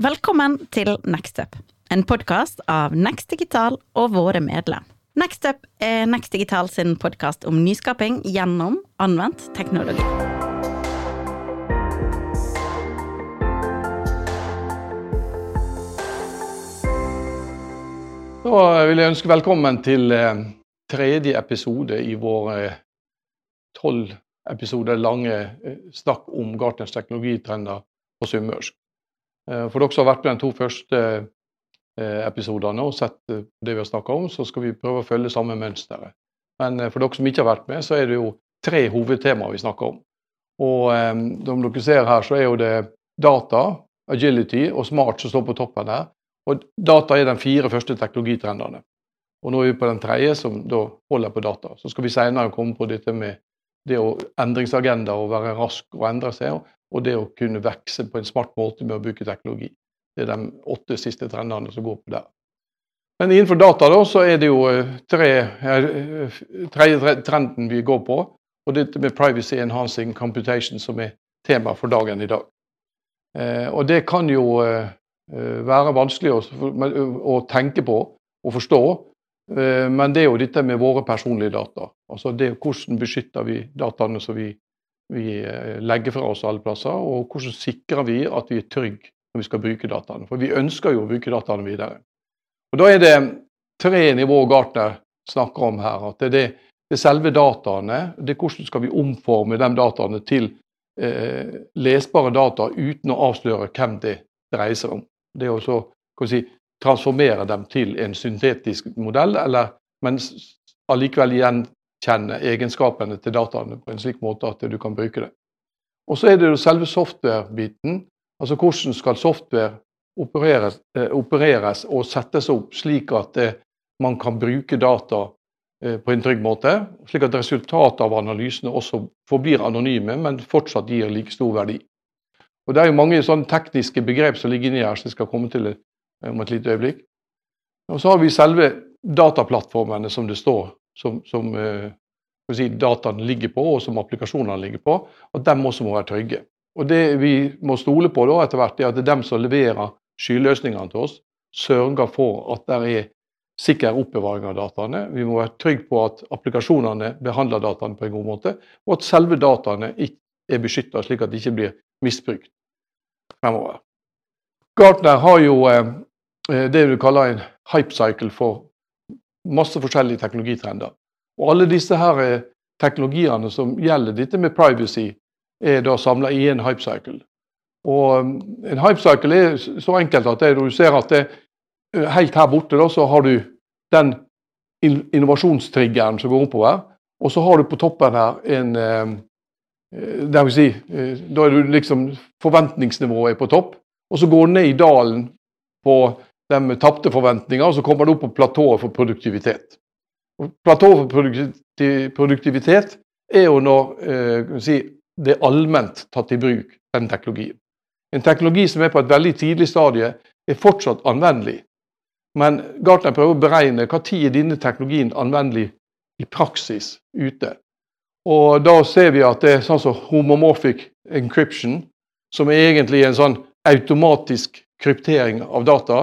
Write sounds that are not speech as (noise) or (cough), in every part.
Velkommen til Nextup, en podkast av Next Digital og våre medlem. Nextup er Next Digital sin podkast om nyskaping gjennom anvendt teknologi. Da vil jeg ønske velkommen til eh, tredje episode i vår eh, tolv episoder lange eh, snakk om Gartners teknologitrender på sunnmørsk. Eh, for dere som har vært med de to første eh, episodene og sett eh, det vi har snakka om, så skal vi prøve å følge samme mønsteret. Men for dere som ikke har vært med, så er det jo tre hovedtemaer vi snakker om. Og som dere ser her, så er jo det data, agility og smart som står på toppen her. Og data er de fire første teknologitrendene. Og nå er vi på den tredje, som da holder på data. Så skal vi senere komme på dette med det å endringsagenda og være rask og endre seg og det å kunne vokse på en smart måte med å bruke teknologi. Det er de åtte siste trendene som går på der. Men innenfor data da, så er det jo eh, tre, eh, tredje trenden vi går på. Og dette med privacy enhancing computation som er tema for dagen i dag. Eh, og det kan jo være vanskelig å tenke på og forstå, men det er jo dette med våre personlige data. Altså det, Hvordan beskytter vi dataene som vi vi eh, legger fra oss alle plasser, og hvordan sikrer vi at vi er trygge når vi skal bruke dataene. For vi ønsker jo å bruke dataene videre. Og Da er det tre nivåer Gartner snakker om her. at Det er, det, er selve dataene. det er Hvordan skal vi omforme de dataene til eh, lesbare data uten å avsløre hvem det dreier seg om. Det er å si, transformere dem til en syntetisk modell, eller, men allikevel igjen kjenne egenskapene til dataene på en slik måte at du kan bruke det. Og så er det jo selve software-biten. Altså hvordan skal software opereres, eh, opereres, og settes opp slik at eh, man kan bruke data eh, på en trygg måte. Slik at resultatet av analysene også forblir anonyme, men fortsatt gir like stor verdi. Og Det er jo mange sånne tekniske begrep som ligger inni her, som jeg skal komme til eh, om et lite øyeblikk. Og så har vi selve dataplattformene, som det står som, som eh, si, dataene ligger på, og som applikasjonene ligger på, at de også må være trygge. Og Det vi må stole på da etter hvert, er at det er dem som leverer skyløsningene til oss, sørger for at det er sikker oppbevaring av dataene. Vi må være trygge på at applikasjonene behandler dataene på en god måte, og at selve dataene er beskytta, slik at de ikke blir misbrukt fremover. Gartner har jo eh, det du kaller en hype cycle for masse forskjellige teknologitrender. Og alle disse her eh, teknologiene som gjelder dette med privacy, er da samla i en hypecycle. Og mm, en hypecycle er så enkelt at det, du ser at det, eh, helt her borte da, så har du den innovasjonstriggeren som går oppover, og så har du på toppen her en det vil si, Da er du liksom Forventningsnivået er på topp, og så går du ned i dalen på de tapte forventninger, og så kommer det opp på platået for produktivitet. Platået for produktivitet er jo når eh, si, det er allment tatt i bruk, den teknologien. En teknologi som er på et veldig tidlig stadie, er fortsatt anvendelig. Men Gartner prøver å beregne hva tid er denne teknologien anvendelig i praksis ute. Og Da ser vi at det er sånn som homomorphic encryption, som er egentlig en sånn automatisk kryptering av data,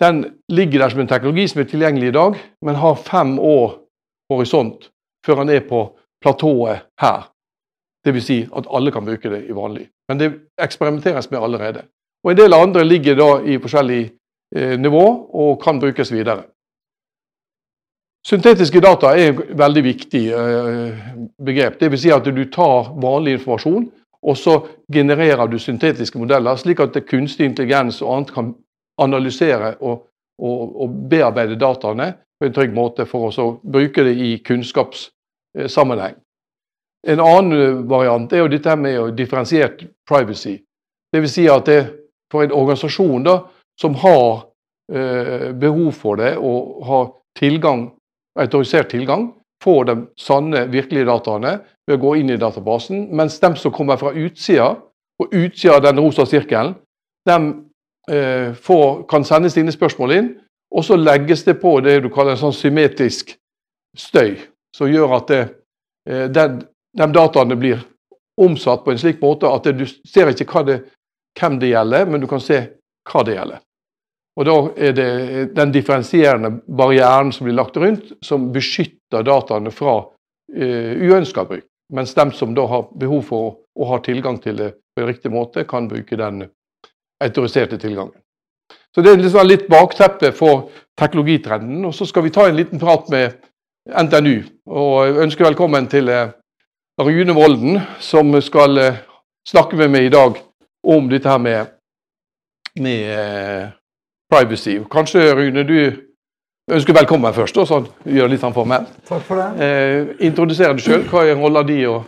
den ligger der som en teknologi som er tilgjengelig i dag, men har fem år horisont før den er på platået her. Dvs. Si at alle kan bruke det i vanlig. Men det eksperimenteres med allerede. Og En del andre ligger da i forskjellig eh, nivå og kan brukes videre. Syntetiske data er et veldig viktig eh, begrep. Dvs. Si at du tar vanlig informasjon, og så genererer du syntetiske modeller, slik at kunstig intelligens og annet kan analysere og, og, og bearbeide dataene på en trygg måte for å bruke det i kunnskapssammenheng. En annen variant er jo dette med differensiert privacy. Dvs. Si at det for en organisasjon da, som har eh, behov for det og har tilgang, autorisert tilgang, får de sanne, virkelige dataene ved å gå inn i databasen, mens de som kommer fra utsida, på utsida av den rosa sirkelen, de eh, får, kan sende sine spørsmål inn, og så legges det på det du kaller en sånn symmetrisk støy, som gjør at det, eh, den, de dataene blir omsatt på en slik måte at du ser ikke det, hvem det gjelder, men du kan se hva det gjelder. Og Da er det den differensierende barrieren som blir lagt rundt, som beskytter dataene fra uh, uønska bruk. Mens de som da har behov for å ha tilgang til det på en riktig måte, kan bruke den autoriserte tilgangen. Så Det er liksom litt bakteppe for teknologitrenden. Og Så skal vi ta en liten prat med NTNU. Og ønsker velkommen til eh, Rune Volden, som skal eh, snakke med meg i dag om dette her med, med eh, privacy. Kanskje, Rune, du ønsker velkommen først, og sånn, gjør litt sånn formelt. Takk for det. Eh, Introduser deg sjøl. Hva er rolla di? Og,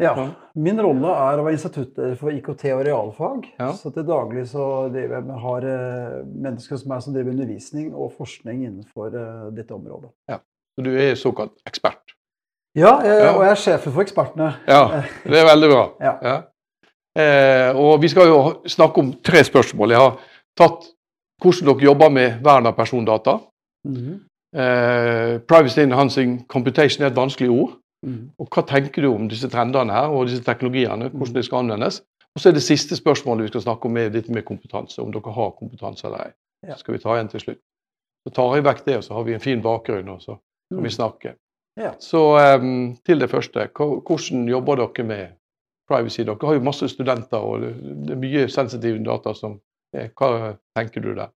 ja, Min rolle er å være instituttleder for IKT og realfag. Ja. Så til daglig så driver jeg med, har uh, mennesker som meg som driver undervisning og forskning innenfor uh, dette området. Ja, Så du er såkalt ekspert? Ja, jeg, og jeg er sjefen for ekspertene. Ja, (laughs) det er veldig bra. ja. Ja. Eh, og Vi skal jo snakke om tre spørsmål. Jeg har tatt hvordan dere jobber med vern av persondata. Mm -hmm. eh, privacy enhancing computation er et vanskelig ord. Mm. Og Hva tenker du om disse trendene her og disse teknologiene, hvordan de skal anvendes? Og så er det siste spørsmålet vi skal snakke om, er dette med kompetanse. Om dere har kompetanse eller ei. Ja. Så skal vi ta igjen til slutt. Så tar jeg vekk det, og så har vi en fin bakgrunn, og så kan vi snakke. Ja. Så um, til det første. Hvordan jobber dere med privacy? Dere har jo masse studenter, og det er mye sensitive data som Hva tenker du der?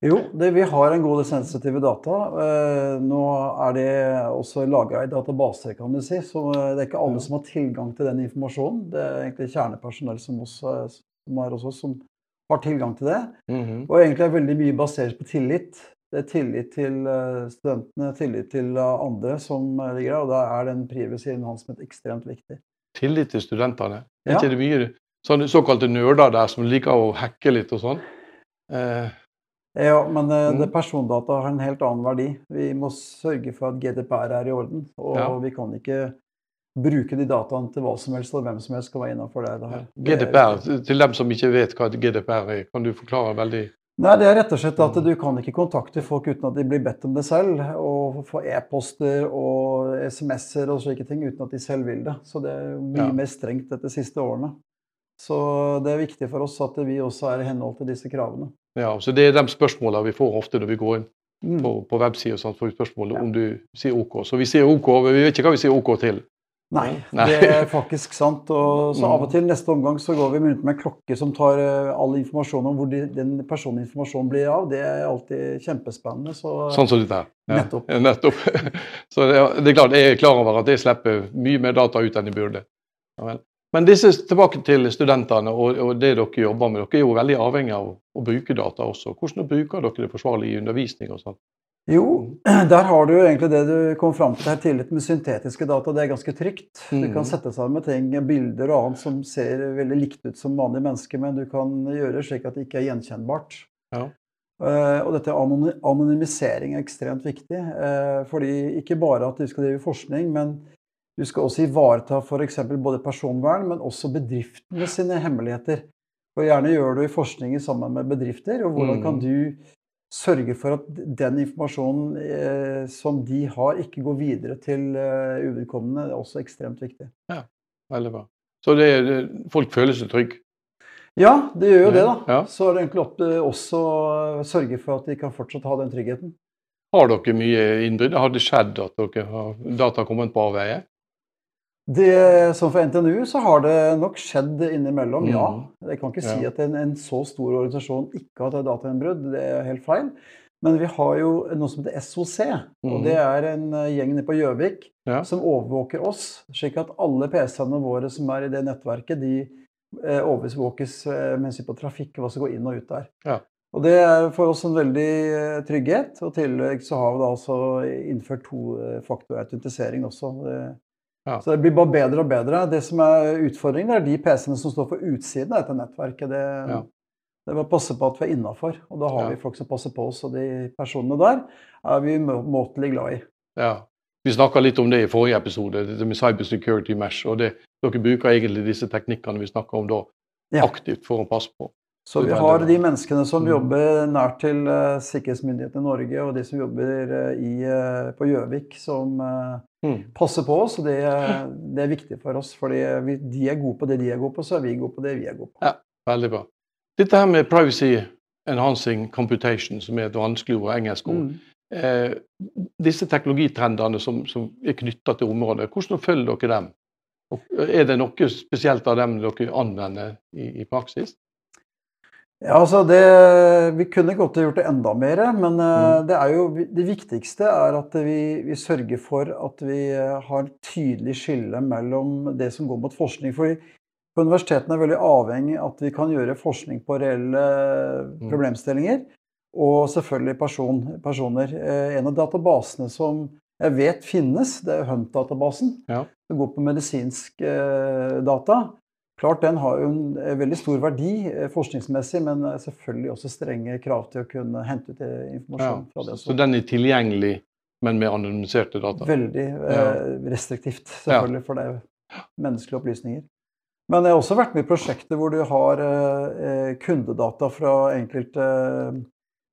Jo, det, vi har en god del sensitive data. Eh, nå er det også lagra i databaser, kan du si. Så eh, det er ikke alle som har tilgang til den informasjonen. Det er egentlig kjernepersonell som, også, som er hos oss, som har tilgang til det. Mm -hmm. Og egentlig er veldig mye basert på tillit. Det er tillit til eh, studentene, tillit til andre som ligger der. Og da er den privacy enhancement ekstremt viktig. Tillit til studentene? Ja. Er ikke det mye sånne såkalte nerder der som liker å hacke litt og sånn? Eh, ja, men Mm. det persondata har en helt annen verdi. Vi må sørge for at GDPR er i orden. Og Ja. vi kan ikke bruke de dataene til hva som helst, og hvem som helst skal være innafor det. det her. Er GDPR, til dem som ikke vet hva GDPR er, kan du forklare veldig Nei, det er rett og slett at Mm. du kan ikke kontakte folk uten at de blir bedt om det selv. Og få e-poster og SMS-er og slike ting uten at de selv vil det. Så det er mye Ja. mer strengt dette siste årene. Så det er viktig for oss at vi også er i henhold til disse kravene. Ja, så Det er de spørsmålene vi får ofte når vi går inn Mm. på, på websida. og får vi spørsmål Ja. om du sier OK. Så vi sier OK, men vi vet ikke hva vi sier OK til. Nei, Nei. det er faktisk sant. Og så Mm. av og til neste omgang så går vi rundt med en klokke som tar eh, all informasjon om hvor de, den personinformasjonen blir av. Det er alltid kjempespennende. Så Sånn som dette her. Ja, Nettopp. ja, nettopp. (laughs) Så det, er- det er klart, jeg er klar over at jeg slipper mye mer data ut enn jeg burde. Ja, vel. Men disse, tilbake til studentene og, og det dere jobber med. Dere er jo veldig avhengig av å bruke data også. Hvordan bruker dere det forsvarlig i undervisning og sånn? jo, (clears throat) der har du jo egentlig det du kom fram til her tidligere med syntetiske data. Det er ganske trygt. Du kan sette sammen ting, bilder og annet som ser veldig likt ut som vanlige mennesker, men du kan gjøre slik at det ikke er gjenkjennbart. Ja. Uh, og dette anony- anonymisering er ekstremt viktig. Uh, fordi ikke bare at du skal drive forskning, men du skal også ivareta f.eks. både personvern, men også bedriftene sine hemmeligheter. Og gjerne gjør du forskning sammen med bedrifter. Og hvordan kan Mhm. du sørge for at den informasjonen eh, som de har, ikke går videre til eh, uvedkommende? Det er også ekstremt viktig. Ja, Veldig bra. Så det, det, folk føler seg trygge? Ja, det gjør jo det, da. Ja. Så er det egentlig opp til oss å sørge for at de kan fortsatt ha den tryggheten. Har dere mye innbrudd? Har det skjedd at dere har data kommet på avveie? Det, som for NTNU så har det nok skjedd innimellom, ja. Mhm. Jeg kan ikke si at en, en så stor organisasjon ikke har tatt datainnbrudd. Det er helt feil. Men vi har jo noe som heter SOC. Og Mhm. det er en eh, gjeng nede på Gjøvik Ja. som overvåker oss. Slik at alle PC-ene våre som er i det nettverket, de eh, overvåkes eh, med hensyn på trafikk, hva som går inn og ut der. Ja. Og det er for oss en veldig eh, trygghet. Og i tillegg så har vi da altså innført tofaktorautentisering også. Det, Ja. Så det blir bare bedre og bedre. Det som er utfordringen, er de PC-ene som står for utsiden av dette nettverket. Det, Ja. det må passe på at vi er innafor. Og da har Ja. vi folk som passer på oss, og de personene der er vi umåtelig glad i. Ja. Vi snakka litt om det i forrige episode, dette med cybersecurity mesh. og det, Dere bruker egentlig disse teknikkene vi snakka om da, aktivt for å passe på. Så vi har de menneskene som Mm. jobber nært til uh, sikkerhetsmyndighetene i Norge, og de som jobber eh, i, eh, på Gjøvik, som eh, Mm. passer på oss. Og det, det er viktig for oss. fordi de er gode på det de er gode på, så er vi gode på det vi er gode på. Ja, Veldig bra. Dette her med privacy enhancing computation, som er et vanskelig ord, engelsk ord. Mm. Eh, disse teknologitrendene som, som er knytta til området, hvordan følger dere dem? Og er det noe spesielt av dem dere anvender i, i praksis? Ja, altså det, Vi kunne godt gjort det enda mer, men eh, Mm. det, er jo, det viktigste er at vi, vi sørger for at vi eh, har et tydelig skille mellom det som går mot forskning. fordi på universitetene er veldig avhengig av at vi kan gjøre forskning på reelle Mm. problemstillinger. Og selvfølgelig person, personer. Eh, En av databasene som jeg vet finnes, det er Hunt-databasen. Ja. som går på medisinsk data. Klart den har jo en eh, veldig stor verdi eh, forskningsmessig, men eh, selvfølgelig også strenge krav til å kunne hente ut informasjon. Ja. fra det. Så den er tilgjengelig, men med anonymiserte data? Veldig eh, restriktivt, selvfølgelig, for det er menneskelige opplysninger. Men jeg har også vært med i prosjekter hvor du har kundedata fra enkelte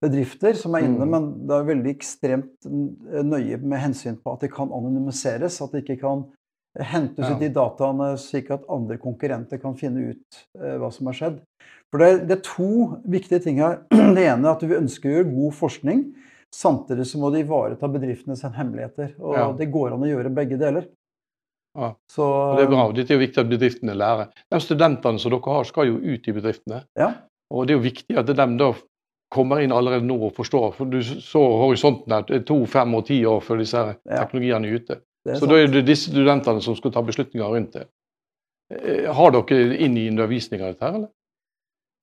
bedrifter som er inne, Mm. men det er veldig ekstremt nøye med hensyn på at de kan anonymiseres. At de ikke kan hentes Ja. ut de dataene slik at andre konkurrenter kan finne ut eh, hva som har skjedd. For det, det er to viktige ting her. (clears throat) Det ene er at vi ønsker å gjøre god forskning. Samtidig så må de ivareta bedriftenes hemmeligheter. Og Ja. det går an å gjøre begge deler. Ja. Så, det er bra. Dette er jo viktig at bedriftene lærer. De studentene som dere har, skal jo ut i bedriftene. Ja. Og det er jo viktig at de da kommer inn allerede nå og forstår. For du så horisonten her. er to, fem og ti år før disse her teknologiene er ute. Så sant. da er det disse studentene som skal ta beslutninger rundt det. Eh, Har dere inn i undervisninga dette her, eller?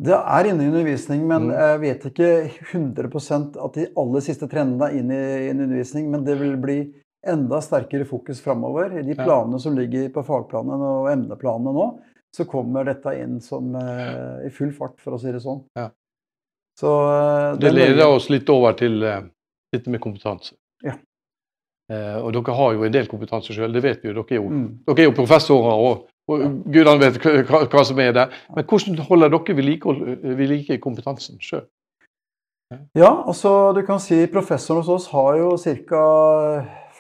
Det er inne i undervisning, men Mm. jeg vet ikke 100% at de aller siste trendene er inne i en undervisning. Men det vil bli enda sterkere fokus framover. I de planene som ligger på fagplanene og emneplanene nå, så kommer dette inn som eh, i full fart, for å si det sånn. Ja. Så eh, Det er leder oss litt over til eh, dette med kompetanse. Ja. Eh, og dere har jo en del kompetanse sjøl, det vet vi jo. Dere er jo, Mm. dere er jo professorer, og, og gudene vet hva, som er der. Men hvordan holder dere ved like, ved like kompetansen sjøl? Ja, altså du kan si professoren hos oss har jo ca.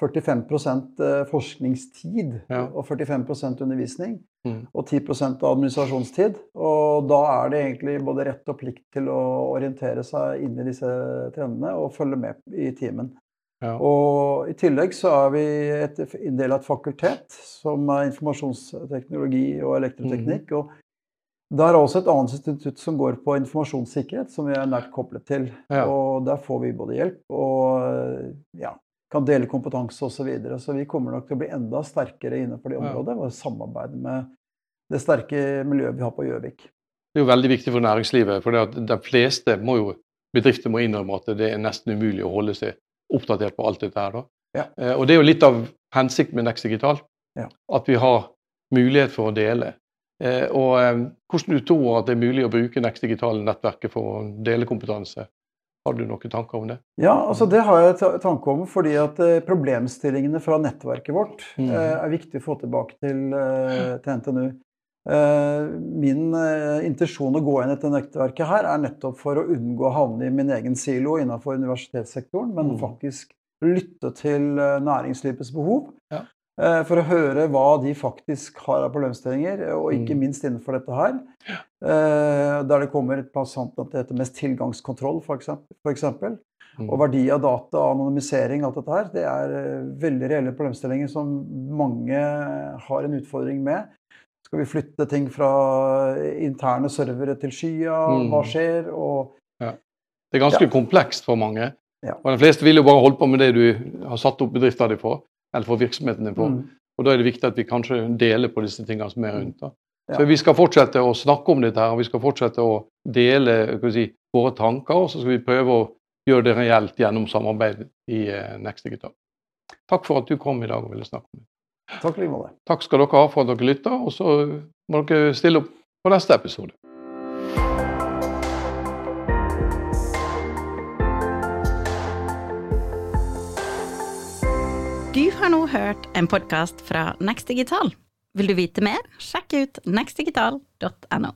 45 eh, forskningstid Ja. og 45% undervisning. Mm. Og 10% administrasjonstid. Og da er det egentlig både rett og plikt til å orientere seg inn i disse trendene og følge med i timen. Ja. Og i tillegg så er vi et, en del av et fakultet som er informasjonsteknologi og elektroteknikk. Mm. og der er også et annet institutt som går på informasjonssikkerhet, som vi er nært koblet til. Ja. Og der får vi både hjelp og ja, kan dele kompetanse osv. Så, videre. så vi kommer nok til å bli enda sterkere innenfor det området og samarbeide med det sterke miljøet vi har på Gjøvik. Det er jo veldig viktig for næringslivet. For det at de fleste må jo, bedrifter må innrømme at det er nesten umulig å holde seg oppdatert på alt dette her. da. Ja. Eh, og det er jo litt av hensikten med Next Digital. Ja. At vi har mulighet for å dele. Eh, og eh, hvordan du tror at det er mulig å bruke Next Digital-nettverket for å dele kompetanse? Har du noen tanker om det? Ja, altså det har jeg tanke om, fordi at problemstillingene fra nettverket vårt eh, er viktig å få tilbake til, til NTNU. Eh, Min eh, intensjon å gå inn i dette nettverket her er nettopp for å unngå å havne i min egen silo innenfor universitetssektoren, men Mhm. faktisk lytte til eh, næringslivets behov. Ja. For å høre hva de faktisk har av problemstillinger, og ikke Mhm. minst innenfor dette her. Der det kommer et passant at det heter mest tilgangskontroll, eksempel. Mm. Og verdi av data, anonymisering, alt dette her, det er veldig reelle problemstillinger som mange har en utfordring med. Skal vi flytte ting fra interne servere til skya? Mm. Hva skjer? Og Det er ganske Ja. komplekst for mange. Ja. Og De fleste vil jo bare holde på med det du har satt opp bedriften din for, eller for virksomheten din for. mm, Og Da er det viktig at vi kanskje deler på disse tingene som er rundt. da. Ja. Så Vi skal fortsette å snakke om dette her, og vi skal fortsette å dele si, våre tanker. Og så skal vi prøve å gjøre det reelt gjennom samarbeid i eh, Next Digital. Takk for at du kom i dag og ville snakke om det. Takk i like måte. Takk skal dere ha for at dere lytta, og så må dere stille opp på neste episode. Du har nå hørt en podkast fra Next Digital. Vil du vite mer, sjekk ut nextdigital.no.